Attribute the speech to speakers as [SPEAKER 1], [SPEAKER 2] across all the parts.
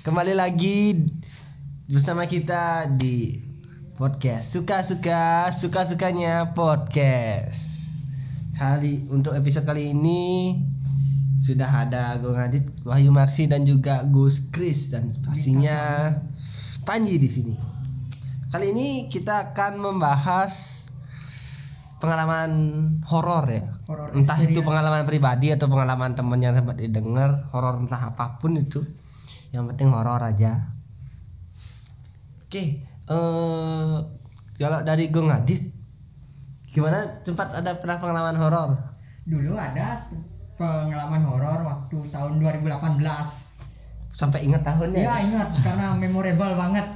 [SPEAKER 1] kembali lagi bersama kita di podcast suka-suka suka-sukanya podcast. Hari untuk episode kali ini sudah ada Gung Adit, Wahyu Maksi dan juga Gus Chris dan pastinya Panji di sini. Kali ini kita akan membahas pengalaman horor ya.
[SPEAKER 2] Horor
[SPEAKER 1] entah itu
[SPEAKER 2] experience.
[SPEAKER 1] pengalaman pribadi atau pengalaman teman yang sempat didengar horor entah apa pun itu. Yang penting horor aja. Oke, eh kalau dari Gung Adit gimana sempat ada pernah pengalaman horor?
[SPEAKER 2] Dulu ada pengalaman horor waktu tahun 2018.
[SPEAKER 1] Sampai ingat tahunnya?
[SPEAKER 2] Ya ingat karena memorable banget.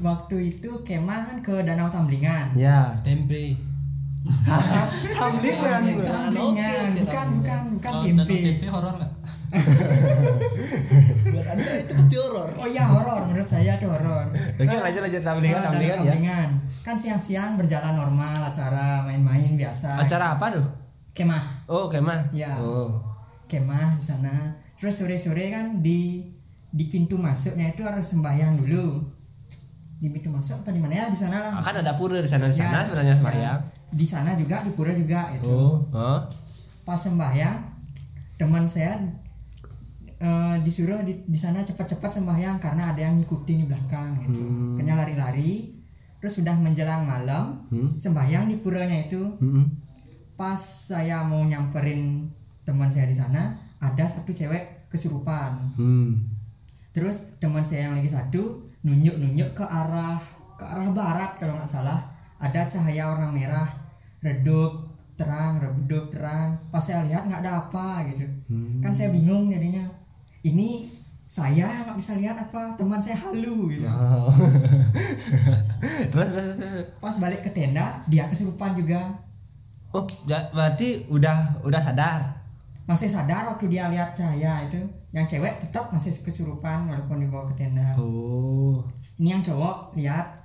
[SPEAKER 2] Waktu itu kemah kan ke Danau Tamblingan.
[SPEAKER 1] Ya.
[SPEAKER 3] tempe
[SPEAKER 1] Tamblingan.
[SPEAKER 2] Tamblingan, bukan bukan bukan tempe.
[SPEAKER 4] tempe horor nggak?
[SPEAKER 3] Buat anda itu pasti horor
[SPEAKER 2] Oh iya horor menurut saya itu horor.
[SPEAKER 1] Oke, lanjut lanjut Tamblingan,
[SPEAKER 2] Ke Danau
[SPEAKER 1] Tamblingan ya.
[SPEAKER 2] Tamblingan. Kan siang-siang berjalan normal acara main-main biasa.
[SPEAKER 1] Acara apa tuh?
[SPEAKER 2] kemah.
[SPEAKER 1] Oh, kemah.
[SPEAKER 2] Ya.
[SPEAKER 1] Oh.
[SPEAKER 2] kemah di sana terus sore-sore kan di di pintu masuknya itu harus sembahyang dulu di pintu masuk apa di mana ya di sana lah
[SPEAKER 1] Kan ada pura di sana di sana
[SPEAKER 2] Ya,
[SPEAKER 1] sebenarnya
[SPEAKER 2] ya.
[SPEAKER 1] sembahyang.
[SPEAKER 2] di sana juga di pura juga itu
[SPEAKER 1] Oh, oh.
[SPEAKER 2] pas sembahyang teman saya eh, disuruh di, di sana cepat-cepat sembahyang karena ada yang ngikutin di belakang gitu
[SPEAKER 1] Hmm.
[SPEAKER 2] Kayaknya lari-lari terus sudah menjelang malam
[SPEAKER 1] Hmm.
[SPEAKER 2] sembahyang di puranya itu
[SPEAKER 1] Mm-mm.
[SPEAKER 2] pas saya mau nyamperin teman saya di sana ada satu cewek kesurupan
[SPEAKER 1] Hmm.
[SPEAKER 2] terus teman saya yang lagi satu nunjuk nunjuk ke arah ke arah barat kalau nggak salah ada cahaya warna merah redup terang redup terang pas saya lihat nggak ada apa gitu
[SPEAKER 1] Hmm.
[SPEAKER 2] kan saya bingung jadinya ini saya yang nggak bisa lihat apa teman saya halu gitu
[SPEAKER 1] Oh.
[SPEAKER 2] pas balik ke tenda dia kesurupan juga
[SPEAKER 1] Oh, ja- berarti udah udah sadar.
[SPEAKER 2] masih sadar waktu dia lihat cahaya itu yang cewek tetap masih kesurupan walaupun dibawa ke tenda
[SPEAKER 1] Oh.
[SPEAKER 2] ini yang cowok lihat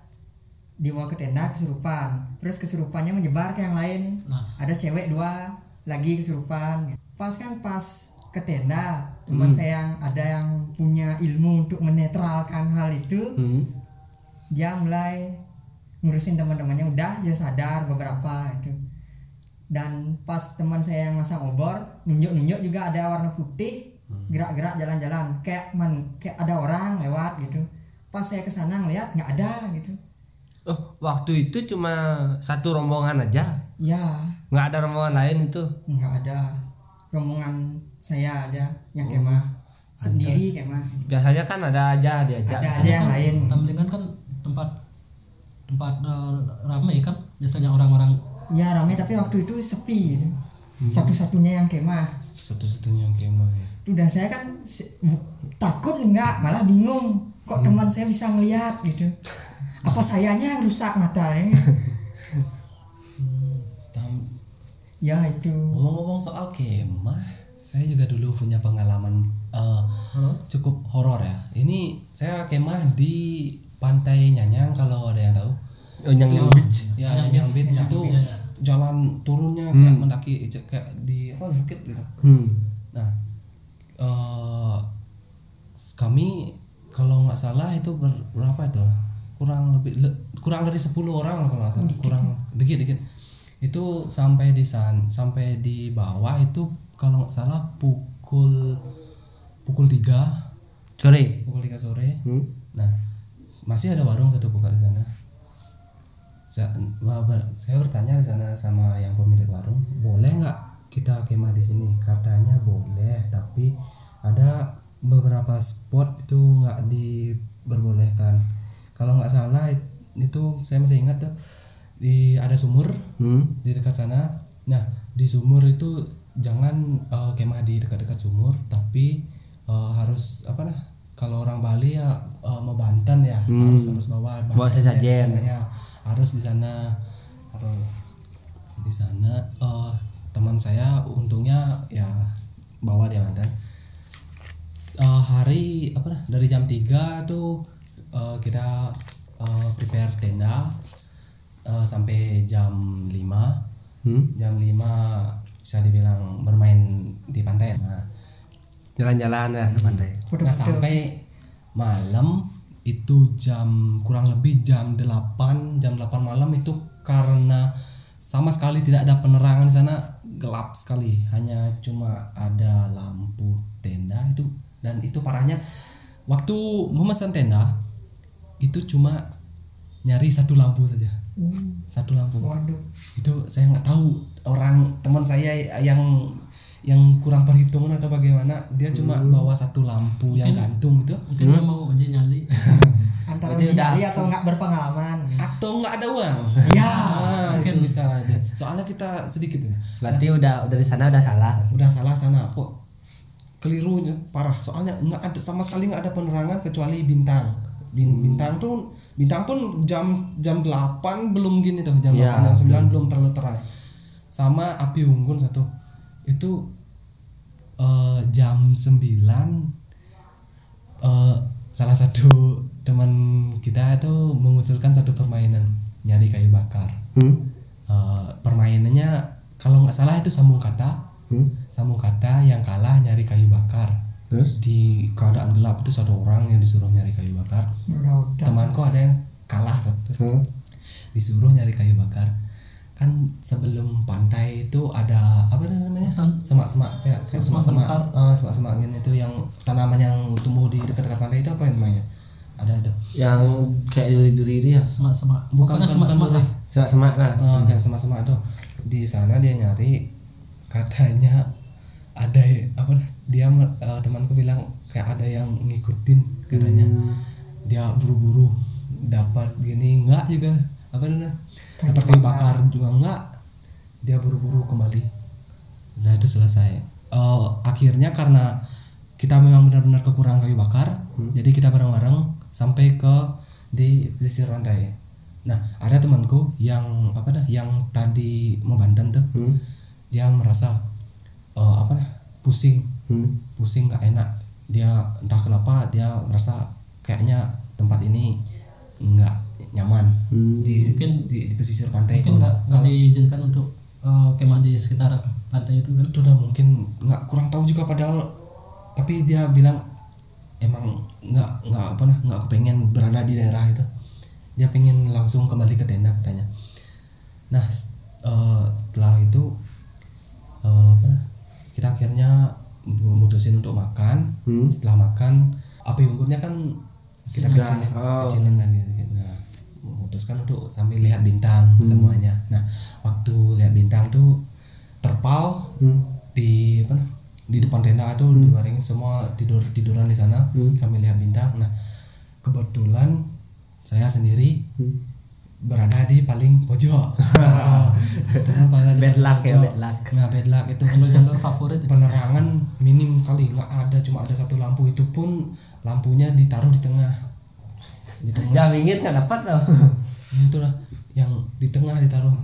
[SPEAKER 2] dibawa ke tenda kesurupan terus kesurupannya menyebar ke yang lain
[SPEAKER 4] Nah.
[SPEAKER 2] ada cewek dua lagi kesurupan pas kan pas ke tenda teman saya yang ada yang punya ilmu untuk menetralkan hal itu.
[SPEAKER 1] Hmm.
[SPEAKER 2] dia mulai ngurusin teman-temannya udah dia sadar beberapa itu dan pas teman saya yang masang obor nunjuk-nunjuk juga ada warna putih gerak-gerak jalan-jalan kayak man kayak ada orang lewat gitu. Pas saya ke sana ngeliat nggak ada gitu.
[SPEAKER 1] Oh, waktu itu cuma satu rombongan aja.
[SPEAKER 2] ya.
[SPEAKER 1] Nggak ada rombongan lain itu.
[SPEAKER 2] nggak ada. Rombongan saya aja yang kemah. sendiri kemah.
[SPEAKER 1] Biasanya kan ada aja diajak.
[SPEAKER 2] ada aja yang lain.
[SPEAKER 4] Tamblingan kan tempat tempat eh, ramai kan? Biasanya orang-orang.
[SPEAKER 2] Ya ramai tapi waktu itu sepi gitu. satu-satunya yang kemah.
[SPEAKER 3] Satu-satunya yang kemah ya.
[SPEAKER 2] Udah saya kan se- bu- takut enggak malah bingung. Kok teman saya bisa ngelihat gitu? Apa sayanya yang rusak matanya ya itu.
[SPEAKER 3] Ngomong-ngomong soal kemah saya juga dulu punya pengalaman eh, cukup horor ya ini saya kemah di pantai Nyanyang kalau ada yang tahu
[SPEAKER 1] Oh, yang yang beach.
[SPEAKER 3] ya Nyanyang Beach itu jalan turunnya kayak mendaki kayak di apa bukit gitu
[SPEAKER 1] Hmm.
[SPEAKER 3] Nah, eh kami kalau nggak salah itu ber- berapa itu? Kurang lebih le- kurang dari 10 orang kalau nggak salah. kurang dikit dikit. Itu sampai di san sampai di bawah itu kalau nggak salah pukul pukul 3
[SPEAKER 1] Sorry.
[SPEAKER 3] pukul 3 sore.
[SPEAKER 1] Hmm.
[SPEAKER 3] Nah, masih ada warung satu buka di sana. Saya, bertanya di sana sama yang pemilik warung, boleh nggak kita kemah di sini? Katanya boleh, tapi ada beberapa spot itu nggak diperbolehkan. Kalau nggak salah it- itu saya masih ingat tuh di ada sumur
[SPEAKER 1] Hmm.
[SPEAKER 3] di dekat sana. Nah, di sumur itu jangan eh, kemah di dekat-dekat sumur, tapi eh, harus apa nah? Kalau orang Bali ya eh, mau Banten ya harus harus bawa
[SPEAKER 1] Bawa
[SPEAKER 3] ya,
[SPEAKER 1] sesajen.
[SPEAKER 3] ya. harus di sana harus di sana. eh, teman saya untungnya ya bawa dia Banten. Eh, hari apa nah? Dari jam 3 tuh eh, kita eh, prepare tenda eh, sampai jam 5
[SPEAKER 1] Hmm.
[SPEAKER 3] jam 5 bisa dibilang bermain di pantai. Nah
[SPEAKER 1] jalan-jalan ya ke pantai.
[SPEAKER 3] Nah sampai malam itu jam kurang lebih jam 8 jam 8 malam itu karena sama sekali tidak ada penerangan di sana gelap sekali. Hanya cuma ada lampu tenda itu. Dan itu parahnya waktu memesan tenda itu cuma nyari satu lampu saja
[SPEAKER 2] Hmm,
[SPEAKER 3] satu lampu.
[SPEAKER 2] Waduh.
[SPEAKER 3] itu saya nggak tahu orang teman saya yang yang kurang perhitungan atau bagaimana dia cuma bawa satu lampu yang gantung itu
[SPEAKER 4] mungkin dia mau uji nyali.
[SPEAKER 2] Antara uji
[SPEAKER 1] udah-
[SPEAKER 2] nyali atau nggak berpengalaman.
[SPEAKER 3] atau nggak ada uang.
[SPEAKER 2] Ya.
[SPEAKER 3] ah, itu bisa aja soalnya kita sedikit ya.
[SPEAKER 1] Berarti udah udah di sana udah salah.
[SPEAKER 3] Udah salah sana kok keliru parah. Soalnya nggak ada sama sekali nggak ada penerangan kecuali bintang. Bin- bintang tuh bintang pun jam jam 8 belum gini tuh jam
[SPEAKER 1] Ya,
[SPEAKER 3] 8 jam 9 belum terlalu terang sama api unggun satu. Itu eh, jam 9 eh, salah satu teman kita tuh mengusulkan satu permainan nyari kayu bakar.
[SPEAKER 1] Hmm?
[SPEAKER 3] Eh, permainannya kalau nggak salah itu sambung kata
[SPEAKER 1] Hmm?
[SPEAKER 3] sambung kata yang kalah nyari kayu bakar
[SPEAKER 1] terus?
[SPEAKER 3] Di keadaan gelap itu satu orang yang disuruh nyari kayu bakar.
[SPEAKER 2] Udah udah.
[SPEAKER 3] temanku ada yang kalah satu.
[SPEAKER 1] Hmm?
[SPEAKER 3] disuruh nyari kayu bakar. Kan sebelum pantai itu ada apa namanya? Semak-semak kayak kayak semak-semak semak-semak gini itu yang tanaman yang tumbuh di dekat-dekat pantai itu apa yang namanya? Ada ada
[SPEAKER 1] yang kayak duri-duri itu ya?
[SPEAKER 4] Semak semak
[SPEAKER 3] bukan
[SPEAKER 4] pokoknya
[SPEAKER 3] bukan,
[SPEAKER 4] semak
[SPEAKER 3] bukan
[SPEAKER 4] semak
[SPEAKER 3] duri.
[SPEAKER 4] lah.
[SPEAKER 1] Semak-semak lah.
[SPEAKER 3] Eh, kayak semak-semak tuh. Di sana dia nyari katanya ada apa dia eh, temanku bilang kayak ada yang ngikutin katanya. Dia buru-buru dapat gini enggak juga apa namanya dapat kayu bakar juga enggak. Dia buru-buru kembali. Nah itu selesai. Eh, akhirnya karena kita memang benar-benar kekurangan kayu bakar jadi kita bareng-bareng sampai ke di pesisir pantai nah ada temanku yang apa dah yang tadi mau Banten tuh.
[SPEAKER 1] Hmm?
[SPEAKER 3] dia merasa eh, apa pusing.
[SPEAKER 1] Hmm?
[SPEAKER 3] pusing nggak enak. Dia entah kenapa dia merasa kayaknya tempat ini nggak nyaman.
[SPEAKER 1] Hmm.
[SPEAKER 3] di,
[SPEAKER 4] Mungkin-
[SPEAKER 3] di, di pesisir pantai
[SPEAKER 4] mungkin nggak nggak diizinkan untuk eh, kemah di sekitar pantai itu kan?
[SPEAKER 3] Itu udah mungkin nggak kurang tahu juga padahal. Tapi dia bilang emang nggak nggak apa nah nggak kepengen berada di daerah itu. Dia pengen langsung kembali ke tenda katanya. Nah eh, setelah itu eh, apa nah, kita akhirnya memutusin untuk makan
[SPEAKER 1] Hmm?
[SPEAKER 3] setelah makan api unggunnya kan kita
[SPEAKER 1] Sudah.
[SPEAKER 3] kecilin
[SPEAKER 1] Oh.
[SPEAKER 3] kecilin lagi gitu. nah, memutuskan untuk sambil lihat bintang semuanya nah waktu lihat bintang tuh terpal
[SPEAKER 1] Hmm?
[SPEAKER 3] di apa di depan tenda tuh dibaringin semua tidur tiduran di sana
[SPEAKER 1] Hmm.
[SPEAKER 3] sambil lihat bintang nah kebetulan saya sendiri
[SPEAKER 1] Hmm?
[SPEAKER 3] Berada di paling pojok. Di
[SPEAKER 1] Bad luck ya, bad luck.
[SPEAKER 3] nah bad luck itu.
[SPEAKER 4] Kalau jalur favorit
[SPEAKER 3] penerangan minim kali. Nggak ada cuma ada satu lampu itu pun lampunya ditaruh di tengah. Di tengah.
[SPEAKER 1] Nggak dapat loh.
[SPEAKER 3] Itu lah yang di tengah ditaruh.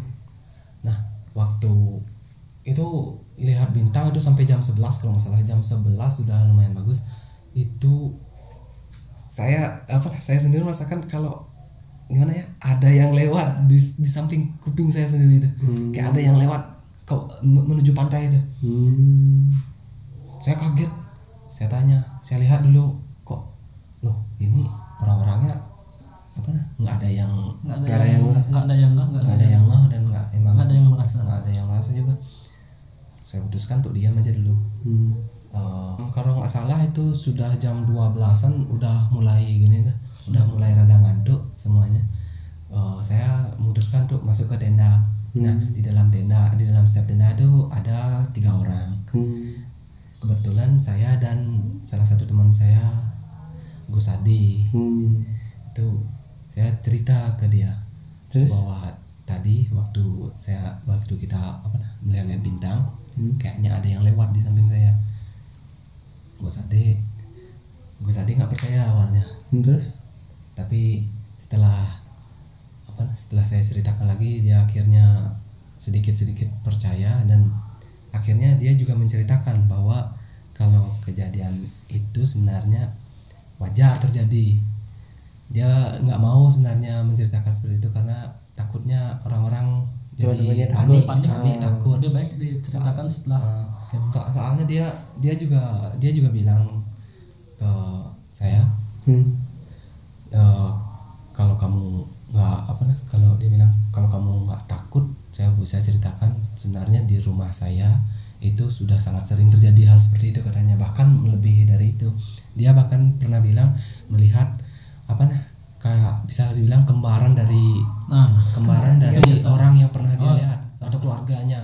[SPEAKER 3] Nah waktu itu lihat bintang itu sampai jam 11 kalau nggak salah. Jam 11 sudah lumayan bagus. Itu saya apa saya sendiri merasakan kalau gimana ya? Ada yang lewat di, di samping kuping saya sendiri itu. Kayak ada yang lewat ke menuju pantai itu.
[SPEAKER 1] Hmm.
[SPEAKER 3] saya kaget. Saya tanya saya lihat dulu kok loh ini orang-orangnya apa nggak ada yang
[SPEAKER 4] nggak ada yang nggak ada yang nggak nggak
[SPEAKER 3] nggak ada yang ngeh dan nggak emang
[SPEAKER 4] nggak ada yang merasa.
[SPEAKER 3] nggak ada yang merasa juga. Saya putuskan untuk diam aja dulu.
[SPEAKER 1] Hmm.
[SPEAKER 3] Eh, kalau nggak salah itu sudah jam 12-an udah mulai gini dah udah mulai rada ngantuk semuanya Eh, saya memutuskan untuk masuk ke tenda nah di dalam tenda di dalam setiap tenda itu ada tiga orang
[SPEAKER 1] Hmm.
[SPEAKER 3] kebetulan saya dan salah satu teman saya Gus Adi
[SPEAKER 1] Hmm.
[SPEAKER 3] itu saya cerita ke dia
[SPEAKER 1] Terus?
[SPEAKER 3] bahwa tadi waktu saya waktu kita apa nah, melihat bintang
[SPEAKER 1] Hmm.
[SPEAKER 3] kayaknya ada yang lewat di samping saya Gus Adi Gus Adi nggak percaya awalnya
[SPEAKER 1] terus
[SPEAKER 3] tapi setelah apa setelah saya ceritakan lagi dia akhirnya sedikit sedikit percaya dan akhirnya dia juga menceritakan bahwa kalau kejadian itu sebenarnya wajar terjadi dia nggak mau sebenarnya menceritakan seperti itu karena takutnya orang-orang jadi panik
[SPEAKER 4] panik.
[SPEAKER 3] panik takut
[SPEAKER 4] lebih baik diceritakan setelah
[SPEAKER 3] Ah, So- soalnya dia dia juga dia juga bilang ke saya
[SPEAKER 1] Hmm.
[SPEAKER 3] Eh, kalau kamu nggak apa nah kalau dia bilang kalau kamu nggak takut saya bisa ceritakan sebenarnya di rumah saya itu sudah sangat sering terjadi hal seperti itu katanya bahkan melebihi dari itu. Dia bahkan pernah bilang melihat apa nah kayak bisa dibilang kembaran dari
[SPEAKER 4] nah
[SPEAKER 3] kembaran dari orang yang pernah dia lihat atau keluarganya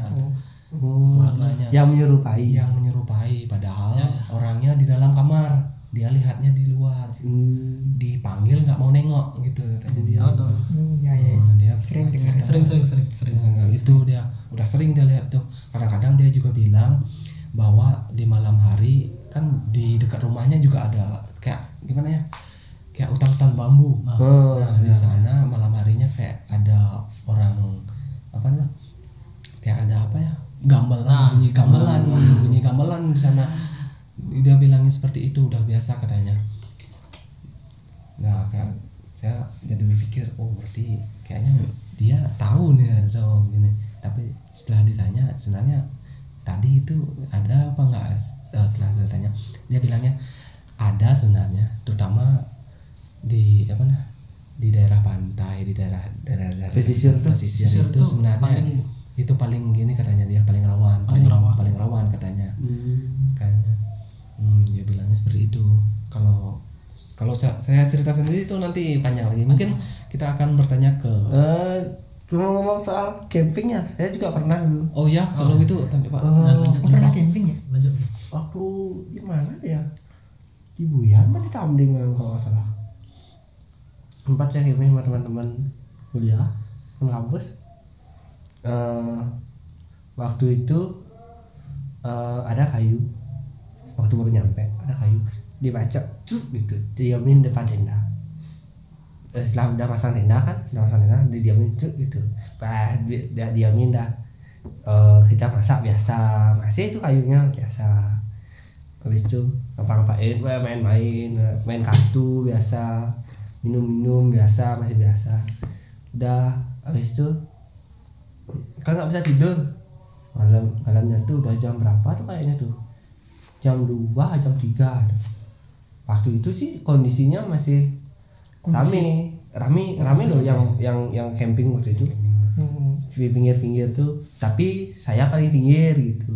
[SPEAKER 1] Oh,
[SPEAKER 3] keluarganya.
[SPEAKER 1] Yang menyerupai.
[SPEAKER 3] yang menyerupai padahal orangnya di dalam kamar dia lihatnya di luar.
[SPEAKER 1] Hmm.
[SPEAKER 3] dipanggil nggak mau nengok gitu katanya dia.
[SPEAKER 4] Ada
[SPEAKER 2] Hmm, ya ya.
[SPEAKER 3] Oh, dia
[SPEAKER 2] Sering
[SPEAKER 3] cerita.
[SPEAKER 4] sering sering sering sering.
[SPEAKER 3] Nah, itu dia. Udah sering dia lihat tuh. Kadang-kadang dia juga bilang bahwa di malam hari kan di dekat rumahnya juga ada kayak gimana ya kayak hutan-hutan bambu.
[SPEAKER 1] Oh,
[SPEAKER 3] nah di sana malam harinya kayak ada orang apa namanya kayak ada apa ya gamelan
[SPEAKER 4] Nah.
[SPEAKER 3] bunyi gamelan bunyi gamelan di sana dia bilangnya seperti itu udah biasa katanya nah kayak saya jadi berpikir oh berarti kayaknya dia tahu nih atau gini tapi setelah ditanya sebenarnya tadi itu ada apa enggak setelah saya tanya dia bilangnya ada sebenarnya terutama di apa nah di daerah pantai di daerah daerah, daerah
[SPEAKER 1] Pesisir tuh.
[SPEAKER 3] pesisir itu
[SPEAKER 4] tuh
[SPEAKER 3] sebenarnya
[SPEAKER 4] paling-
[SPEAKER 3] itu paling gini katanya dia paling rawan
[SPEAKER 4] Paling rawan.
[SPEAKER 3] paling rawan katanya
[SPEAKER 1] Hmm.
[SPEAKER 3] kan hmm, dia bilangnya seperti itu kalau kalau saya cerita sendiri itu nanti panjang lagi mungkin kita akan bertanya ke
[SPEAKER 1] Eh, cuma ngomong soal campingnya, saya juga pernah dulu.
[SPEAKER 3] oh ya kalau gitu tanya pak
[SPEAKER 1] Eh,
[SPEAKER 4] Nah, lanjut,
[SPEAKER 2] Oh, pernah camping ya
[SPEAKER 4] lanjut
[SPEAKER 1] waktu gimana ya? Di Buyan di Tamding kalau nggak salah. Tempat saya camping sama teman-teman kuliah di kampus. Eh, waktu itu eh, ada kayu. Waktu baru nyampe ada kayu. Dibaca cuk gitu. Diamin depan tenda. Eh, setelah udah pasang tenda kan udah pasang tenda didiamin cuk gitu. Pas di- dia diamin dah. Eh, kita masak biasa. Masih itu kayunya biasa. Habis itu ngapa-ngapain weh, main-main main kartu biasa. Minum-minum biasa masih biasa. Udah habis itu kan nggak bisa tidur. Malam malamnya tuh udah jam berapa tuh kayaknya tuh jam 2 jam 3 waktu itu sih kondisinya masih rame. Rame rame loh yang yang yang camping waktu itu.
[SPEAKER 2] Hmm.
[SPEAKER 1] di pinggir-pinggir tuh. Tapi saya paling pinggir gitu.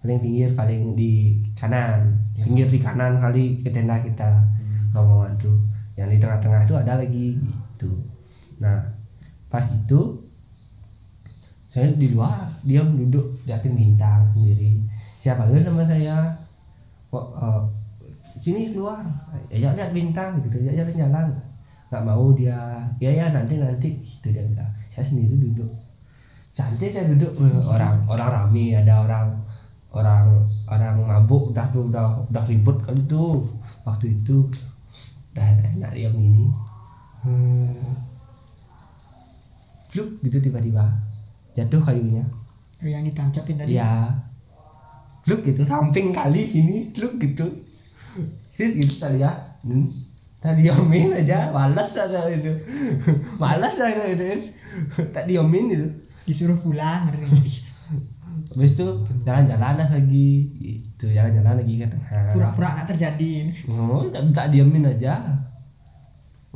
[SPEAKER 1] Paling pinggir paling di kanan. Pinggir di kanan kali ke tenda kita. Rombongan tuh. Yang di tengah-tengah tuh ada lagi gitu. Nah pas itu saya di luar diam duduk liatin bintang sendiri. Siapa panggil sama saya kok eh, sini keluar. Ya lihat bintang gitu ya jalan-jalan nggak mau dia ya ya nanti nanti gitu dia bilang. Saya sendiri duduk. Cantik saya duduk. Eh, orang orang rame ada orang orang orang mabuk udah tuh udah udah ribut kali tuh waktu itu udah enak diam gini. Hmm. fluk gitu tiba-tiba. Jatuh kayunya.
[SPEAKER 2] Oh, yang ditancatin tadi
[SPEAKER 1] ya fluk gitu samping kali sini fluk gitu sih gitu tadi ya hmm. tak diamin aja malas ada itu malas ada itu tak diamin itu
[SPEAKER 2] disuruh pulang
[SPEAKER 1] habis itu jalan-jalan lagi itu jalan-jalan lagi ke tengah
[SPEAKER 2] pura-pura nggak terjadi
[SPEAKER 1] oh tak, tak diamin aja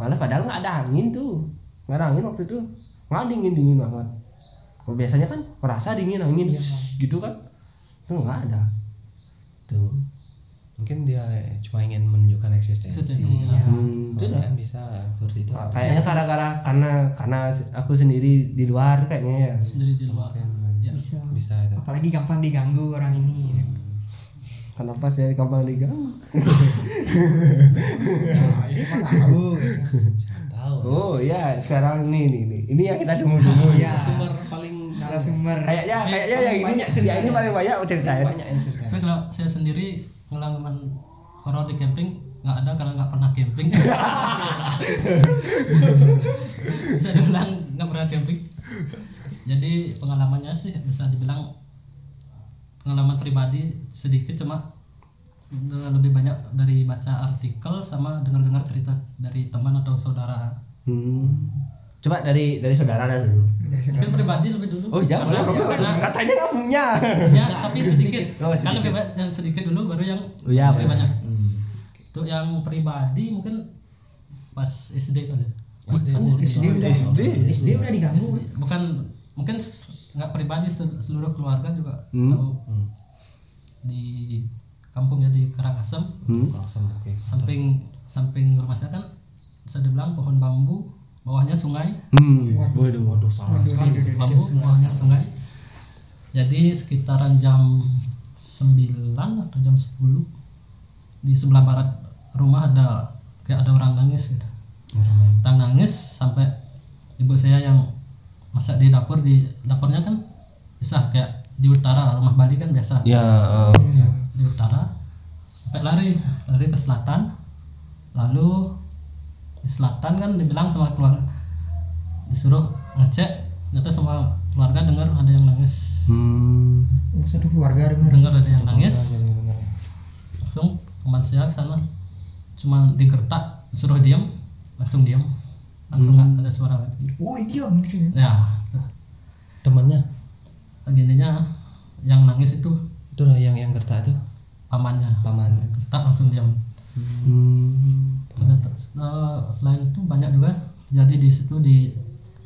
[SPEAKER 1] malah padahal nggak ada angin tuh nggak ada angin waktu itu nggak dingin dingin banget biasanya kan merasa dingin angin gitu kan itu nggak ada. Tuh.
[SPEAKER 3] Mungkin dia cuma ingin menunjukkan eksistensi. Ya.
[SPEAKER 1] Hmm, itu
[SPEAKER 3] kan bisa seperti itu.
[SPEAKER 1] Kayaknya gara-gara karena karena aku sendiri di luar kayaknya ya.
[SPEAKER 4] Sendiri di luar. Ya
[SPEAKER 2] bisa.
[SPEAKER 3] Bisa itu.
[SPEAKER 2] Apalagi gampang diganggu orang ini.
[SPEAKER 1] Kenapa saya gampang diganggu?
[SPEAKER 2] Nah, ya tahu.
[SPEAKER 3] Tahu.
[SPEAKER 1] Oh ya sekarang nih nih nih. Ini yang kita tunggu tunggu
[SPEAKER 2] Iya.
[SPEAKER 3] sumber
[SPEAKER 2] narasumber
[SPEAKER 1] kayaknya kayaknya yang ini
[SPEAKER 3] banyak
[SPEAKER 1] ya ini paling banyak ceritain
[SPEAKER 3] banyak yang cerita.
[SPEAKER 4] Tapi kalau saya sendiri pengalaman horor di camping nggak ada karena nggak pernah camping. Saya bilang nggak pernah camping. Jadi pengalamannya sih bisa dibilang pengalaman pribadi sedikit cuma lebih banyak dari baca artikel sama dengar-dengar cerita dari teman atau saudara.
[SPEAKER 1] Hmm. Coba dari dari saudara dulu.
[SPEAKER 2] dari saudara
[SPEAKER 4] Mungkin pribadi lebih dulu.
[SPEAKER 1] Oh iya,
[SPEAKER 4] Karena-
[SPEAKER 1] boleh.
[SPEAKER 4] karena-
[SPEAKER 1] Katanya kamunya.
[SPEAKER 4] ya tapi sedikit.
[SPEAKER 1] Oh, sedikit.
[SPEAKER 4] Kan lebih banyak yang sedikit dulu baru yang
[SPEAKER 1] Oh, iya,
[SPEAKER 4] lebih
[SPEAKER 1] benar.
[SPEAKER 4] banyak. Untuk yang pribadi mungkin pas SD kali. Pas
[SPEAKER 2] SD udah
[SPEAKER 1] SD.
[SPEAKER 2] SD udah diganggu
[SPEAKER 4] SD. Bukan mungkin nggak pribadi sel- seluruh keluarga juga
[SPEAKER 1] Hmm.
[SPEAKER 4] tahu di kampungnya di Karangasem
[SPEAKER 1] Hmm.
[SPEAKER 3] Langsung oke.
[SPEAKER 4] samping samping rumah saya kan bisa dibilang pohon bambu bawahnya sungai
[SPEAKER 1] Hmm. Waduh.
[SPEAKER 3] Waduh salah sekali.
[SPEAKER 4] bambu bawahnya sungai jadi sekitaran jam 9 atau jam 10 di sebelah barat rumah ada kayak ada orang nangis gitu orang nangis sampai ibu saya yang masak di dapur di dapurnya kan bisa kayak di utara rumah Bali kan biasa
[SPEAKER 1] Ya. eh,
[SPEAKER 4] di utara sampai lari lari ke selatan lalu di selatan kan dibilang sama keluarga. Disuruh ngecek ternyata sama keluarga dengar ada yang nangis.
[SPEAKER 1] Hmm.
[SPEAKER 2] satu keluarga dengar
[SPEAKER 4] dengar ada yang nangis. langsung teman saya ke sana. Cuma digertak disuruh diam langsung diam langsung nggak ada suara lagi.
[SPEAKER 2] Woi diam gitu
[SPEAKER 4] ya? Tuh.
[SPEAKER 3] Temannya?
[SPEAKER 4] Gininya yang nangis itu.
[SPEAKER 3] Itu lah yang yang gertak itu?
[SPEAKER 4] Pamannya.
[SPEAKER 3] Paman.
[SPEAKER 4] gertak langsung diam
[SPEAKER 1] Hmm.
[SPEAKER 4] Ternyata eh, selain itu banyak juga jadi di situ di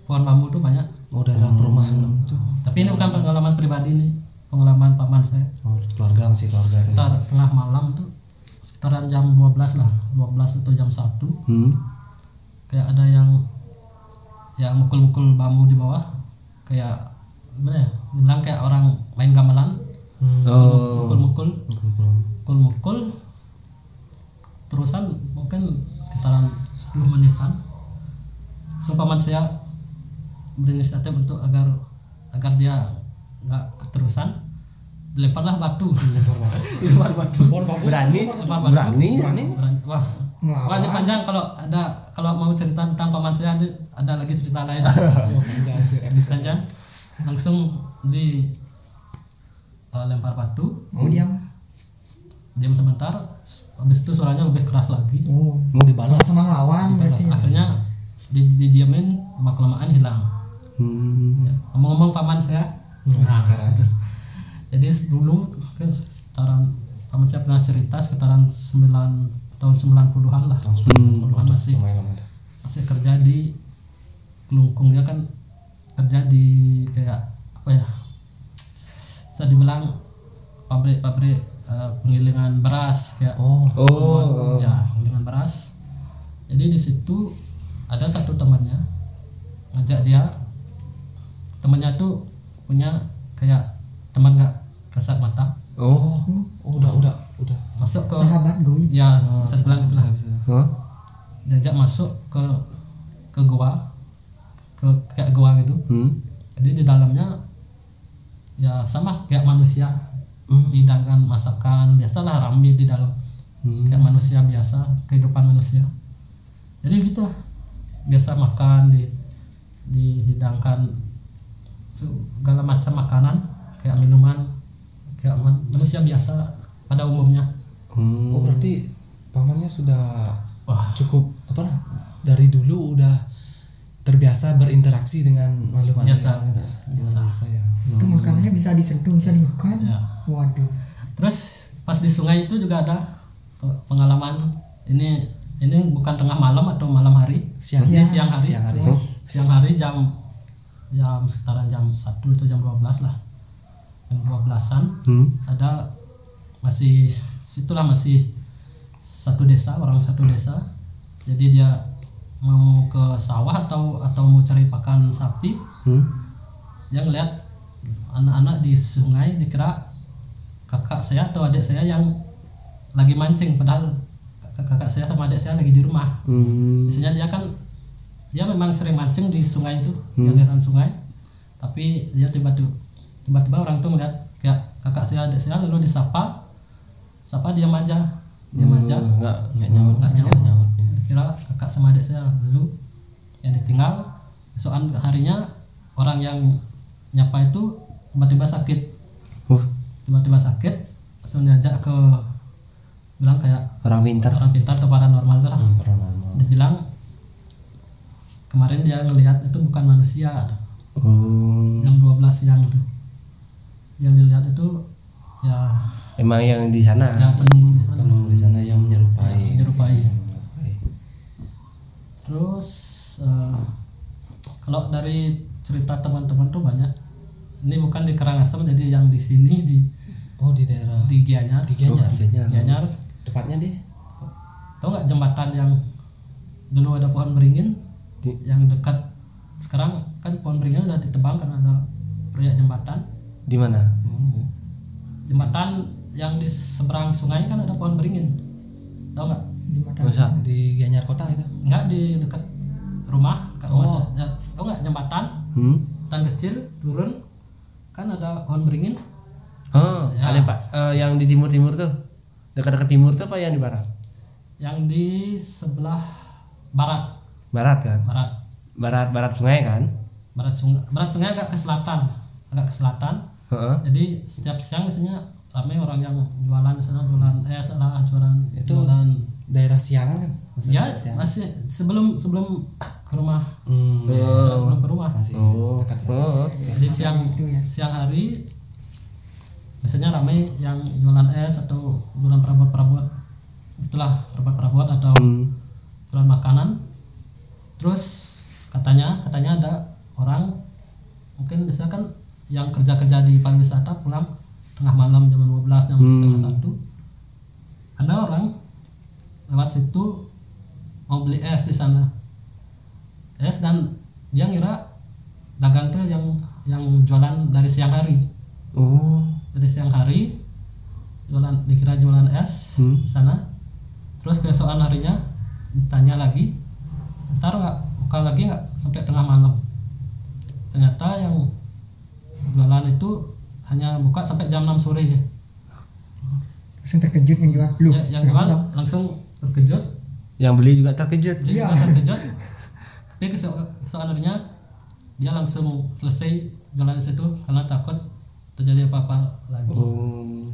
[SPEAKER 4] pohon bambu itu banyak.
[SPEAKER 3] Oh daerah perumahan. Itu.
[SPEAKER 4] tapi ini bukan pengalaman pribadi nih pengalaman paman saya.
[SPEAKER 3] Oh keluarga masih keluarga. itu.
[SPEAKER 4] sekitar tengah malam tuh sekitaran jam 12 lah 12 atau jam 1
[SPEAKER 1] Hmm.
[SPEAKER 4] kayak ada yang yang mukul-mukul bambu di bawah. Kayak gimana ya? Bilang kayak orang main gamelan.
[SPEAKER 1] Oh.
[SPEAKER 4] mukul-mukul. Mukul-mukul terusan mungkin sekitaran 10 menitan. So paman saya berinisiatif untuk agar agar dia nggak keterusan. Lemparlah batu. Lempar batu.
[SPEAKER 1] Berani?
[SPEAKER 4] lempar batu.
[SPEAKER 1] Berani?
[SPEAKER 4] Berani. wah. Wah ini panjang. Kalau ada kalau mau cerita tentang paman saya ada, ada lagi cerita lain. Panjang langsung di uh, lempar batu.
[SPEAKER 2] Mau diam.
[SPEAKER 4] Diam sebentar habis itu suaranya lebih keras lagi.
[SPEAKER 2] Oh
[SPEAKER 3] Mau dibalas.
[SPEAKER 2] sama ngelawan berarti.
[SPEAKER 4] Akhirnya di, didiamin lama kelamaan hilang.
[SPEAKER 1] Hmm.
[SPEAKER 4] Ya, ngomong-ngomong paman saya.
[SPEAKER 3] Nah, sekarang.
[SPEAKER 4] jadi dulu kan sekitaran paman saya pernah cerita sekitaran 9 tahun 90-an lah. 90-an masih. Masih kerja di kelungkung. Dia kan kerja di kayak apa ya bisa dibilang pabrik-pabrik eh, penggilingan beras kayak
[SPEAKER 3] Oh.
[SPEAKER 1] Oh.
[SPEAKER 4] ya penggilingan beras jadi di situ ada satu temannya ngajak dia temannya tuh punya kayak teman nggak kasat mata
[SPEAKER 1] Oh.
[SPEAKER 3] Oh udah udah udah.
[SPEAKER 4] masuk ke
[SPEAKER 2] sahabat gue
[SPEAKER 4] ya bisa gitu lah
[SPEAKER 1] Hah?
[SPEAKER 4] diajak masuk ke ke gua ke kayak gua gitu
[SPEAKER 1] Hmm.
[SPEAKER 4] jadi di dalamnya ya sama kayak manusia hidangkan masakan biasalah rame di dalam kayak manusia biasa kehidupan manusia. Jadi gitu lah biasa makan di dihidangkan segala macam makanan kayak minuman kayak man- manusia biasa pada umumnya.
[SPEAKER 1] Hmm.
[SPEAKER 3] Oh berarti pamannya sudah
[SPEAKER 4] wah.
[SPEAKER 3] cukup apa dari dulu udah terbiasa berinteraksi dengan makhluk
[SPEAKER 4] Biasa,
[SPEAKER 3] makhluk
[SPEAKER 4] biasa,
[SPEAKER 3] biasa ya.
[SPEAKER 2] itu makanannya bisa disentuh bisa dimakan
[SPEAKER 4] ya
[SPEAKER 2] waduh
[SPEAKER 4] Terus pas di sungai itu juga ada pe- pengalaman ini ini bukan tengah malam atau malam hari.
[SPEAKER 3] Siang.
[SPEAKER 4] Ini siang hari.
[SPEAKER 3] Siang hari.
[SPEAKER 4] Siang hari jam jam sekitaran jam 1 atau jam 12 lah. Jam 12-an
[SPEAKER 1] Hmm.
[SPEAKER 4] ada masih situlah masih satu desa, orang satu desa. Jadi dia mau ke sawah atau atau mau cari pakan sapi,
[SPEAKER 1] Hmm.
[SPEAKER 4] dia ngeliat anak-anak di sungai dikira kakak saya atau adik saya yang lagi mancing padahal kakak saya sama adik saya lagi di rumah
[SPEAKER 1] Hmm.
[SPEAKER 4] biasanya dia kan dia memang sering mancing di sungai itu di aliran sungai tapi dia tiba-tiba tiba-tiba orang tuh melihat kayak kakak saya adik saya lalu disapa sapa diam aja diam aja
[SPEAKER 1] Enggak.
[SPEAKER 3] Nggak nyaut.
[SPEAKER 4] nggak nyaut
[SPEAKER 3] nyaut.
[SPEAKER 4] Kira kakak sama adik saya dulu yang ditinggal besokan harinya orang yang nyapa itu tiba-tiba sakit tiba-tiba sakit langsung diajak ke bilang kayak
[SPEAKER 1] orang pintar.
[SPEAKER 4] orang pintar atau paranormal lah
[SPEAKER 3] Hmm, paranormal.
[SPEAKER 4] dibilang kemarin dia ngelihat itu bukan manusia
[SPEAKER 1] Oh.
[SPEAKER 4] yang 12 yang itu yang dilihat itu ya
[SPEAKER 1] Emang yang di sana.
[SPEAKER 4] yang penunggu di sana
[SPEAKER 3] penunggu di sana yang menyerupai
[SPEAKER 4] menyerupai
[SPEAKER 3] menyerupai.
[SPEAKER 4] Terus eh, kalau dari cerita teman-teman tuh banyak. Ini bukan di Karangasem jadi yang di sini di
[SPEAKER 3] oh di daerah
[SPEAKER 4] di Gianyar.
[SPEAKER 3] di Gianyar.
[SPEAKER 1] Gianyar.
[SPEAKER 4] Gianyar.
[SPEAKER 3] Tepatnya di?
[SPEAKER 4] Tau nggak jembatan yang dulu ada pohon beringin?
[SPEAKER 1] Di-
[SPEAKER 4] yang dekat sekarang kan pohon beringin udah ditebang karena ada proyek jembatan.
[SPEAKER 1] Di mana?
[SPEAKER 4] jembatan yang di seberang sungai kan ada pohon beringin. Tau nggak
[SPEAKER 2] di mata
[SPEAKER 1] Masa?
[SPEAKER 3] di Gianyar kota itu
[SPEAKER 4] nggak di dekat rumah rumah
[SPEAKER 3] Oh.
[SPEAKER 4] saya. Ya, tau nggak jembatan
[SPEAKER 1] Hmm?
[SPEAKER 4] tan kecil turun kan ada pohon beringin
[SPEAKER 1] Oh,
[SPEAKER 4] Ya.
[SPEAKER 1] ada Pak. Eh, yang di timur timur tuh. Dekat-dekat timur tuh apa yang di barat?
[SPEAKER 4] yang di sebelah barat
[SPEAKER 1] Barat kan?
[SPEAKER 4] barat
[SPEAKER 1] Barat barat sungai kan?
[SPEAKER 4] barat sungai barat sungai agak ke selatan agak ke selatan
[SPEAKER 1] Heeh.
[SPEAKER 4] jadi setiap siang biasanya ramai orang yang jualan di sana jualan eh salah jualan
[SPEAKER 3] Itu-
[SPEAKER 4] jualan
[SPEAKER 3] daerah Siangan kan? Maksudnya
[SPEAKER 4] ya
[SPEAKER 3] Siangan.
[SPEAKER 4] masih sebelum sebelum ke rumah.
[SPEAKER 3] Hmm,
[SPEAKER 4] ya, sebelum ke rumah.
[SPEAKER 3] Masih
[SPEAKER 1] Oh.
[SPEAKER 3] dekat
[SPEAKER 1] Oh.
[SPEAKER 4] jadi siang siang hari biasanya ramai yang jualan es atau jualan perabot-perabot. Itulah perabot-perabot atau
[SPEAKER 1] Hmm.
[SPEAKER 4] jualan makanan. Terus katanya katanya ada orang mungkin biasanya kan yang kerja-kerja di pariwisata pulang tengah malam jam 12 jam setengah satu lewat situ mau beli es di sana. Es dan dia ngira dagang tuh yang yang jualan dari siang hari.
[SPEAKER 1] Oh.
[SPEAKER 4] dari siang hari jualan dikira jualan es
[SPEAKER 1] Hmm.
[SPEAKER 4] di sana. Terus keesokan harinya ditanya lagi ntar nggak buka lagi nggak sampai tengah malam? Ternyata yang jualan itu hanya buka sampai jam 6 sore ya.
[SPEAKER 2] Langsung terkejut yang jual lu
[SPEAKER 4] Ya, yang jual langsung terkejut
[SPEAKER 1] Yang beli juga terkejut.
[SPEAKER 4] dia
[SPEAKER 2] Iya.
[SPEAKER 4] juga terkejut tapi keesokan harinya dia langsung selesai jualan di situ karena takut terjadi apa-apa lagi
[SPEAKER 1] Oh.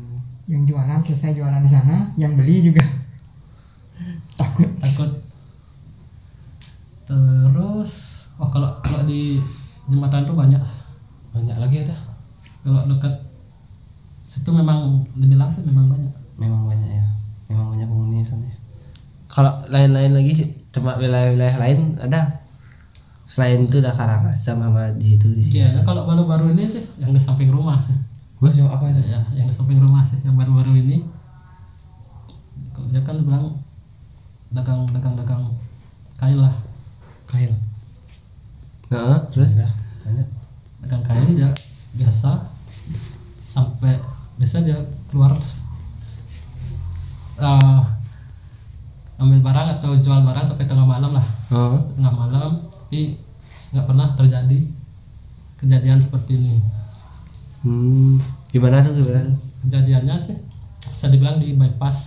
[SPEAKER 2] yang jualan selesai jualan di sana yang beli juga takut
[SPEAKER 4] takut terus oh kalau kalau di jembatan tuh banyak
[SPEAKER 3] banyak lagi ada
[SPEAKER 4] kalau dekat situ memang dibilang sih memang banyak
[SPEAKER 3] memang banyak ya memang banyak penghuni sana ya.
[SPEAKER 1] Kalau lain-lain lagi sih, cuma wilayah-wilayah lain ada. Selain itu udah Karangasem sama di situ di sini.
[SPEAKER 4] Iya, kalau baru-baru ini sih yang di samping rumah sih.
[SPEAKER 3] Wah, jauh apa itu?
[SPEAKER 4] Ya yang di samping rumah sih yang baru-baru ini. Dia kan bilang dagang dagang dagang kain lah.
[SPEAKER 3] Kail
[SPEAKER 1] Heeh, terus?
[SPEAKER 3] Udah, banyak.
[SPEAKER 4] Dagang kain dia biasa sampai biasa dia keluar eh, ambil barang atau jual barang sampai tengah malam lah
[SPEAKER 1] Oh.
[SPEAKER 4] tengah malam tapi nggak pernah terjadi kejadian seperti ini
[SPEAKER 1] Hmm. Gimana tuh gimana?
[SPEAKER 4] kejadiannya sih bisa dibilang di bypass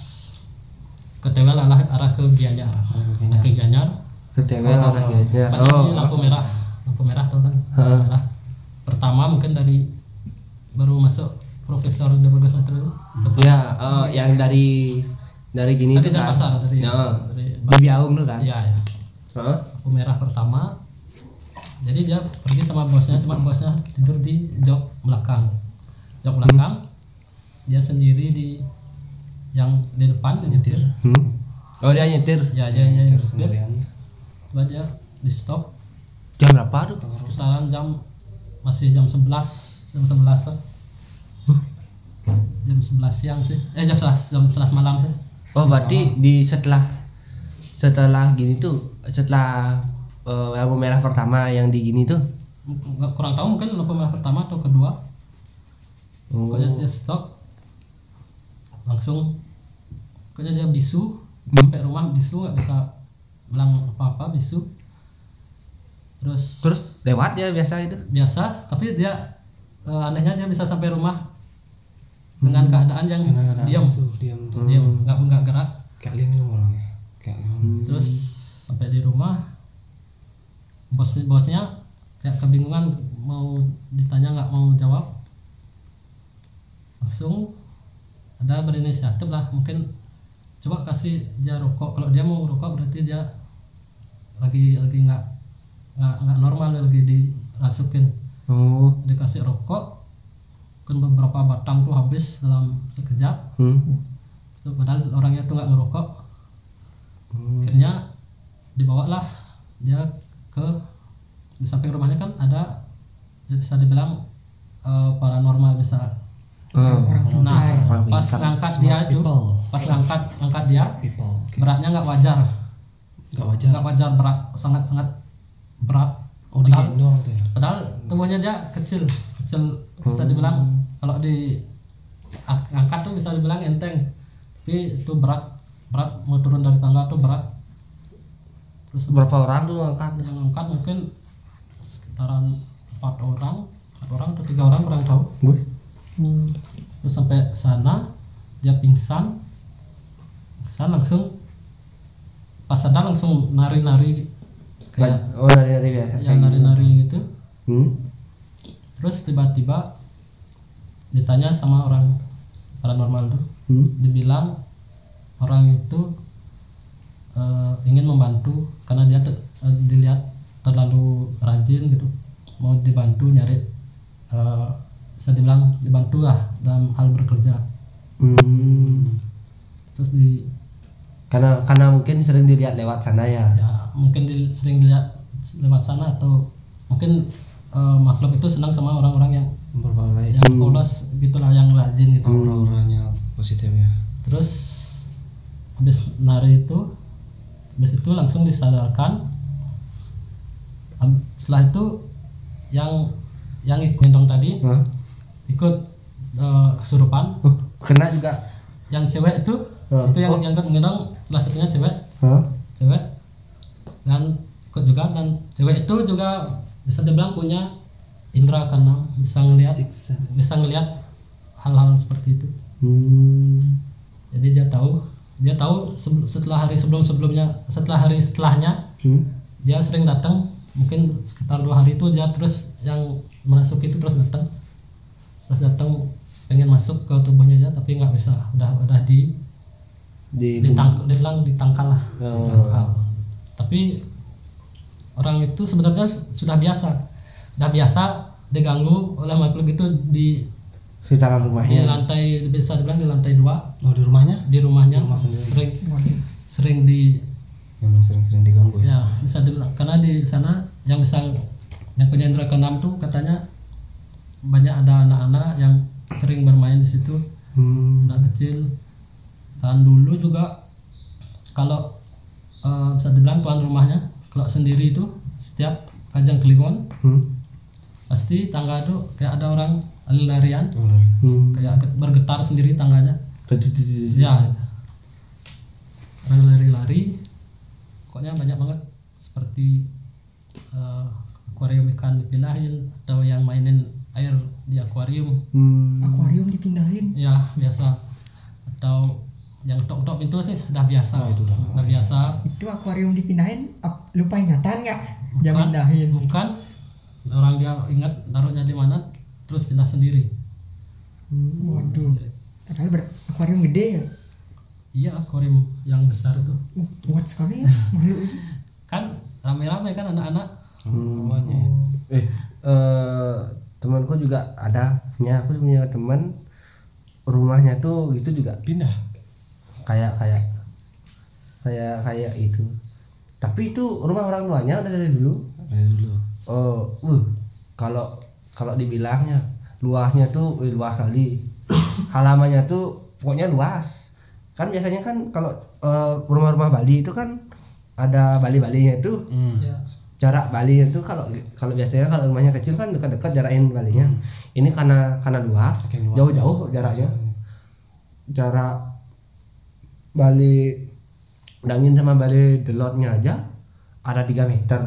[SPEAKER 4] ke Tewel arah, arah ke Gianyar ke Gianyar
[SPEAKER 3] Oh, tahu,
[SPEAKER 1] orang
[SPEAKER 3] tahu.
[SPEAKER 1] Gianyar. Oh.
[SPEAKER 4] di lampu merah lampu merah tau kan lampu merah pertama mungkin dari baru masuk Profesor Jabagas depan
[SPEAKER 1] Ya, oh, yang dari dari gini
[SPEAKER 4] Tadi
[SPEAKER 1] tuh
[SPEAKER 4] dari
[SPEAKER 1] kan.
[SPEAKER 4] pasar, dari-
[SPEAKER 1] Nah,
[SPEAKER 4] dari-
[SPEAKER 1] di Biaum tuh kan.
[SPEAKER 4] ya ya
[SPEAKER 1] Heeh.
[SPEAKER 4] lampu merah pertama jadi dia pergi sama bosnya cuma bosnya tidur di jok belakang jok belakang dia sendiri di yang di depan
[SPEAKER 3] nyetir
[SPEAKER 1] Hmm. Oh, dia nyetir.
[SPEAKER 4] ya dia dia
[SPEAKER 3] nyetir
[SPEAKER 4] dia,
[SPEAKER 3] sendirian
[SPEAKER 4] dia, dia di stop
[SPEAKER 1] Jam berapa tuh?
[SPEAKER 4] sekitaran jam masih jam 11 jam 11 -an. jam 11 siang sih eh jam 11 jam 11 malam sih
[SPEAKER 1] Oh, berarti di setelah setelah gini tuh setelah eh, lampu merah pertama yang di gini tuh.
[SPEAKER 4] nggak kurang tahu mungkin lampu merah pertama atau kedua
[SPEAKER 1] Oh.
[SPEAKER 4] pokoknya dia stop langsung pokoknya dia bisu sampai rumah bisu nggak bisa bilang apa-apa bisu terus
[SPEAKER 1] Terus lewat ya biasa itu.
[SPEAKER 4] biasa tapi dia eh, anehnya dia bisa sampai rumah dengan keadaan yang diam.
[SPEAKER 3] diam tuh.
[SPEAKER 4] Diam nggak nggak gerak.
[SPEAKER 3] Kayak linglung orangnya. Kayak linglung
[SPEAKER 4] terus sampai di rumah bos bosnya kayak kebingungan mau ditanya nggak mau jawab. Langsung ada berinisiatif lah mungkin coba kasih dia rokok. Kalau dia mau rokok berarti dia lagi lagi nggak nggak nggak normal lagi dirasukin.
[SPEAKER 1] Oh.
[SPEAKER 4] Dikasih rokok kan beberapa batang tuh habis dalam sekejap.
[SPEAKER 1] Hmm.
[SPEAKER 4] Tuh, padahal orangnya tuh nggak ngerokok. Akhirnya dibawalah dia ke di samping rumahnya kan ada bisa dibilang eh, paranormal bisa.
[SPEAKER 1] Oh.
[SPEAKER 4] nah
[SPEAKER 1] Orang
[SPEAKER 4] pas ngangkat dia itu
[SPEAKER 3] people.
[SPEAKER 4] pas ngangkat ngangkat dia beratnya nggak wajar.
[SPEAKER 3] Nggak wajar.
[SPEAKER 4] Nggak wajar berat sangat sangat berat.
[SPEAKER 3] Oh
[SPEAKER 4] padahal,
[SPEAKER 3] digendong tuh ya?
[SPEAKER 4] Padahal tubuhnya dia kecil kecil bisa dibilang kalau di angkat tuh bisa dibilang enteng. Tapi itu berat berat mau turun dari tangga tuh berat. Terus
[SPEAKER 1] berapa orang tuh ngangkat
[SPEAKER 4] yang angkat mungkin sekitaran empat orang empat orang atau tiga orang kurang tahu.
[SPEAKER 1] Gue
[SPEAKER 4] terus sampai sana dia pingsan. Pingsan langsung pas sadar langsung nari-nari kayak
[SPEAKER 1] oh dari biasa
[SPEAKER 4] yang nari-nari gitu.
[SPEAKER 1] Hmm.
[SPEAKER 4] Terus tiba-tiba ditanya sama orang paranormal tuh
[SPEAKER 1] Hmm.
[SPEAKER 4] dibilang orang itu eh, ingin membantu karena dia te- eh, dilihat terlalu rajin gitu mau dibantu nyari eh, bisa dibilang dibantu lah dalam hal bekerja
[SPEAKER 1] Hmm.
[SPEAKER 4] terus di
[SPEAKER 1] karena karena mungkin sering dilihat lewat sana ya
[SPEAKER 4] ya mungkin di- sering dilihat lewat sana atau mungkin eh, makhluk itu senang sama orang-orang yang yang polos gitulah yang rajin gitu.
[SPEAKER 3] Aura-auranya positif ya.
[SPEAKER 4] Terus habis nari itu habis itu langsung disadarkan. Setelah itu yang yang ikut gendong tadi
[SPEAKER 1] Hah?
[SPEAKER 4] ikut eh, kesurupan.
[SPEAKER 1] Oh, kena juga.
[SPEAKER 4] Yang cewek itu
[SPEAKER 1] Oh.
[SPEAKER 4] itu yang yang ikut gendong salah satunya cewek.
[SPEAKER 1] Hah?
[SPEAKER 4] cewek. Dan ikut juga dan cewek itu juga bisa dibilang punya indera keenam bisa ngelihat bisa ngelihat hal-hal seperti itu
[SPEAKER 1] Hmm.
[SPEAKER 4] jadi dia tahu dia tahu setelah hari sebelum sebelumnya setelah hari setelahnya
[SPEAKER 1] Hmm.
[SPEAKER 4] dia sering datang mungkin sekitar dua hari itu dia terus yang masuk itu terus datang terus datang pengen masuk ke tubuhnya dia tapi nggak bisa udah udah di
[SPEAKER 1] di
[SPEAKER 4] ditang dia bilang ditangkal lah
[SPEAKER 1] Oh.
[SPEAKER 4] Ditangkal. tapi orang itu sebenarnya sudah biasa. Sudah biasa diganggu oleh makhluk itu di
[SPEAKER 1] sekitaran
[SPEAKER 4] di
[SPEAKER 1] rumahnya.
[SPEAKER 4] lantai bisa dibilang di lantai dua.
[SPEAKER 3] Oh di rumahnya?
[SPEAKER 4] Di rumahnya.
[SPEAKER 3] Rumah sendiri.
[SPEAKER 4] sering sering di
[SPEAKER 3] memang sering-sering diganggu ya?
[SPEAKER 4] Ya bisa dibilang. Karena di sana yang bisa yang punya indera keenam tuh katanya banyak ada anak-anak yang sering bermain di situ.
[SPEAKER 1] Hmm.
[SPEAKER 4] anak kecil. Dan dulu juga kalau eh, bisa dibilang tuan rumahnya kalau sendiri itu setiap kajang kliwon
[SPEAKER 1] Hmm.
[SPEAKER 4] pasti tangga tuh kayak ada orang lari-larian
[SPEAKER 3] dari-
[SPEAKER 1] Hmm.
[SPEAKER 4] kayak get- bergetar sendiri tangganya.
[SPEAKER 1] Tadi.
[SPEAKER 4] ya orang lari-lari pokoknya banyak banget. Seperti eh, akuarium ikan dipindahin atau yang mainin air di akuarium.
[SPEAKER 1] Hmm.
[SPEAKER 2] akuarium dipindahin?
[SPEAKER 4] Ya biasa. Atau yang tok-tok pintu sih udah biasa.
[SPEAKER 3] Oh, itu udah
[SPEAKER 4] udah biasa.
[SPEAKER 2] Itu akuarium dipindahin ap- lupa ingatan nggak?
[SPEAKER 4] Bukan.
[SPEAKER 2] pindahin.
[SPEAKER 4] bukan. Orang dia ingat taruhnya di mana terus pindah sendiri.
[SPEAKER 2] Waduh. padahal ber- akuarium gede ya?
[SPEAKER 4] Iya akuarium yang besar itu.
[SPEAKER 2] Uh, kuat sekali ya itu
[SPEAKER 4] kan rame-rame kan anak-anak.
[SPEAKER 3] Rumahnya ya.
[SPEAKER 1] eh eh, temanku juga ada. Punya aku punya teman. Rumahnya tuh gitu juga.
[SPEAKER 3] Pindah?
[SPEAKER 1] Kayak kayak kayak kayak itu tapi itu rumah orang tuanya udah dari dulu.
[SPEAKER 3] Dari dulu.
[SPEAKER 1] Oh uh kalau kalau dibilangnya luasnya tuh wih, luas kali. Halamannya tuh pokoknya luas. Kan biasanya kan kalau eh, rumah-rumah Bali itu kan ada bali-balinya itu.
[SPEAKER 3] Hmm.
[SPEAKER 4] ya
[SPEAKER 1] jarak Bali itu kalau kalau biasanya kalau rumahnya kecil kan dekat-dekat jarakin Balinya. Ini karena karena luas jauh-jauh jaraknya. Jarak Bali Dangin sama Bali Delotnya aja ada 3 meter.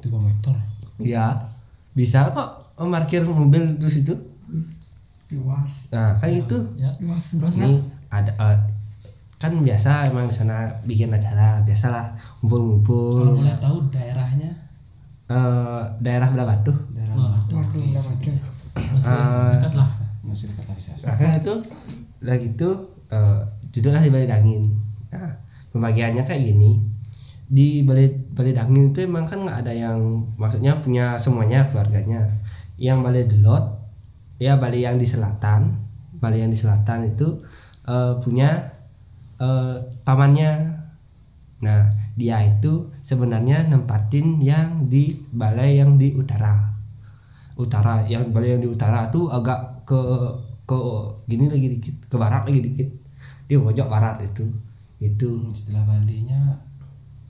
[SPEAKER 3] Tiga meter?
[SPEAKER 1] Ya bisa kok parkir mobil di situ?
[SPEAKER 2] Luas.
[SPEAKER 1] Nah kayak gitu.
[SPEAKER 4] Ya
[SPEAKER 2] luas banget.
[SPEAKER 1] Ini ada eh, kan biasa emang di sana bikin acara biasalah ngumpul-ngumpul.
[SPEAKER 3] Kalau boleh tahu daerahnya?
[SPEAKER 1] Eh, daerah belah batu.
[SPEAKER 3] Daerah. Batu.
[SPEAKER 2] udah macam
[SPEAKER 4] masih
[SPEAKER 1] Ah,
[SPEAKER 4] dekat lah.
[SPEAKER 3] Masih dekat lah bisa.
[SPEAKER 1] Nah, kan itu udah gitu eh, duduklah di balik angin. Nah, pembagiannya kayak gini. di balai balai dangin itu emang kan nggak ada yang maksudnya punya semuanya keluarganya. Yang balai delot ya balai yang di selatan. Balai yang di selatan itu eh, punya eh, pamannya. Nah dia itu sebenarnya nempatin yang di balai yang di utara. Utara yang balai yang di utara tuh agak ke ke gini lagi dikit ke barat lagi dikit. Di pojok barat itu itu
[SPEAKER 3] istilah Balinya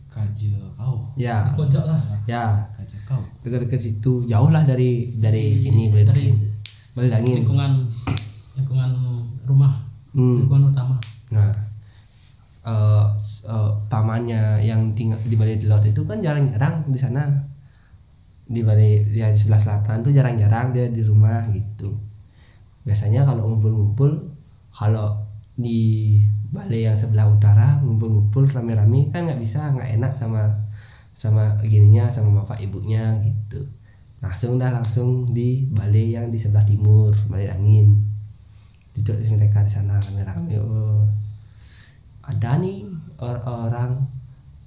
[SPEAKER 3] kaje kau.
[SPEAKER 1] Ya.
[SPEAKER 4] Pojok lah.
[SPEAKER 1] ya.
[SPEAKER 3] Kaje kau.
[SPEAKER 1] Dekat-dekat situ jauh lah dari dari ini balai
[SPEAKER 4] dari
[SPEAKER 1] balai dangin
[SPEAKER 4] lingkungan lingkungan rumah
[SPEAKER 1] Hmm.
[SPEAKER 4] lingkungan utama.
[SPEAKER 1] Nah eh, s- eh, pamannya yang tinggal di balai delot itu kan jarang-jarang di sana. Di balai yang di sebelah selatan tuh jarang-jarang dia di rumah gitu. Biasanya kalau ngumpul-ngumpul kalau di balai yang sebelah utara ngumpul-ngumpul rame-rame. Kan nggak bisa nggak enak sama sama gininya sama bapak ibunya gitu. Langsung dah langsung di balai yang di sebelah timur balai angin. Duduk di mereka di sana rame-rame. Oh ada nih or- orang.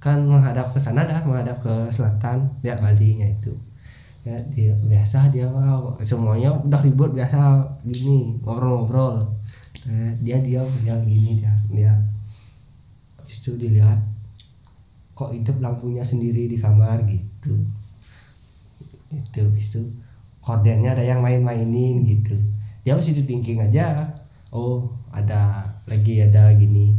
[SPEAKER 1] Kan menghadap ke sana dah menghadap ke selatan lihat balinya itu. Ya dia biasa dia wow, semuanya udah ribut biasa gini ngobrol-ngobrol Eh, dia diam dia gini dia dia habis itu dilihat kok hidup lampunya sendiri di kamar gitu. Itu habis itu kordennya ada yang main-mainin gitu. Dia masih thinking aja. Oh ada lagi ada gini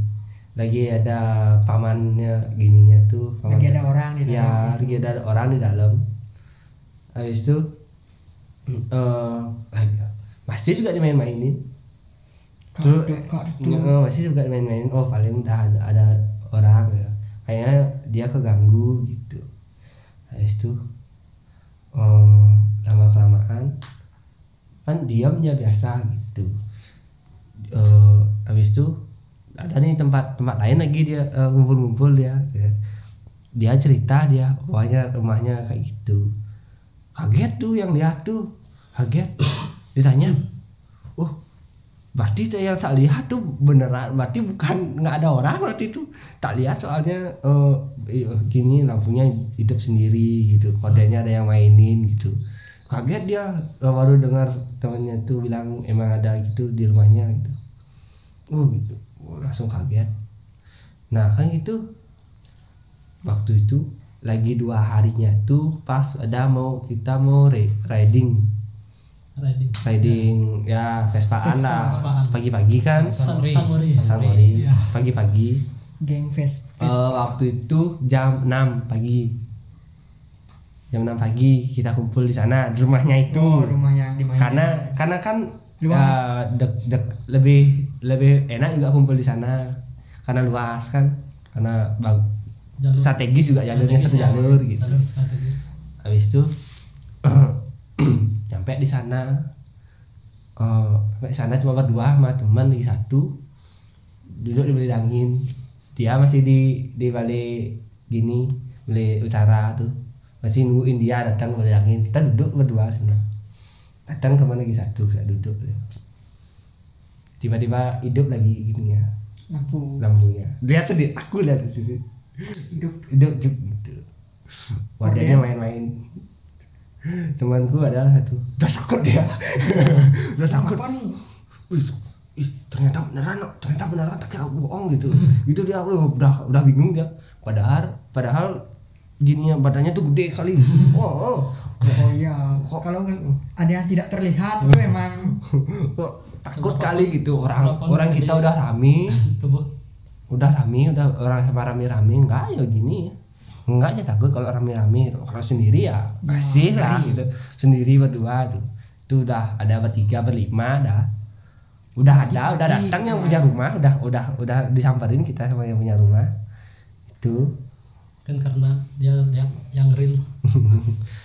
[SPEAKER 1] lagi ada pamannya gininya tuh paman
[SPEAKER 2] Lagi ada orang di dalam.
[SPEAKER 1] ya lagi ada orang di dalam. Habis itu eh lagi masih juga dimain-mainin
[SPEAKER 2] Kak duduk.
[SPEAKER 1] Eh, masih juga main-main. Oh paling udah ada, ada orang ya. Kayaknya dia keganggu gitu. Habis itu oh, lama kelamaan kan diamnya biasa gitu. Eh habis itu ada nih tempat tempat lain lagi dia eh, ngumpul-ngumpul dia dia cerita dia pokoknya rumahnya kayak gitu. Kaget tuh yang lihat tuh. Kaget. Ditanya berarti yang tak lihat tuh beneran. Berarti bukan nggak ada orang berarti itu tak lihat soalnya iya, gini lampunya hidup sendiri gitu. Kodenya ada yang mainin gitu. Kaget dia. Eh, baru dengar temannya tuh bilang emang ada gitu di rumahnya gitu. Oh gitu. Oh, langsung kaget. Nah kan itu waktu itu lagi dua harinya tuh pas ada mau kita mau ri- riding
[SPEAKER 4] riding.
[SPEAKER 1] Riding ya Vespaan lah
[SPEAKER 4] Vespaan.
[SPEAKER 1] pagi-pagi kan?
[SPEAKER 4] Sanmori
[SPEAKER 1] Sanmori
[SPEAKER 4] Iya.
[SPEAKER 1] pagi-pagi.
[SPEAKER 2] Geng fest
[SPEAKER 1] Eh, waktu itu jam 6 pagi. Jam 6 pagi kita kumpul di sana di rumahnya itu.
[SPEAKER 2] Oh rumah yang di mana?
[SPEAKER 1] Karena karena kan
[SPEAKER 2] Luas.
[SPEAKER 1] eh, dek- dek- lebih lebih enak juga kumpul di sana. Karena luas kan? Karena bag-
[SPEAKER 4] Jalur-
[SPEAKER 1] strategis juga jalurnya satu
[SPEAKER 4] strategis,
[SPEAKER 1] jalur gitu.
[SPEAKER 4] Jalur strategis.
[SPEAKER 1] Habis itu nyampe di sana. Eh sampai di sana cuma berdua sama teman lagi satu. Duduk di balik angin. Dia masih di di balik gini balik utara tuh. Masih nungguin dia datang ke balik angin. Kita duduk berdua sana. Datang teman lagi satu saya duduk tiba-tiba hidup lagi gini ya.
[SPEAKER 2] Lampu.
[SPEAKER 1] Lampunya. Lihat sendiri aku lihat sendiri. Hidup. Hidup gitu. Wadahnya main-main temanku adalah satu. Udah takut dia. Udah takut.
[SPEAKER 2] Apa nih?
[SPEAKER 1] Wih, ih, ternyata beneran ternyata beneran tak kira bohong gitu. Gitu dia wah, udah udah bingung dia. Padahal padahal gini ya badannya tuh gede kali. Oh, oh.
[SPEAKER 2] oh iya. Kalau ada yang tidak terlihat itu memang.
[SPEAKER 1] Kok takut kali gitu. Orang orang kita udah rame. Udah rame udah orang sama rame-rame. Enggak ya gini enggak aja takut kalau rame-rame kalau sendiri ya masih lah. gitu. Sendiri berdua tuh. Itu udah ada bertiga berlima dah. Udah ada udah
[SPEAKER 2] Pagi-pagi
[SPEAKER 1] datang yang punya rumah udah udah udah disamperin kita sama yang punya rumah. Itu.
[SPEAKER 4] Kan karena dia dia yang real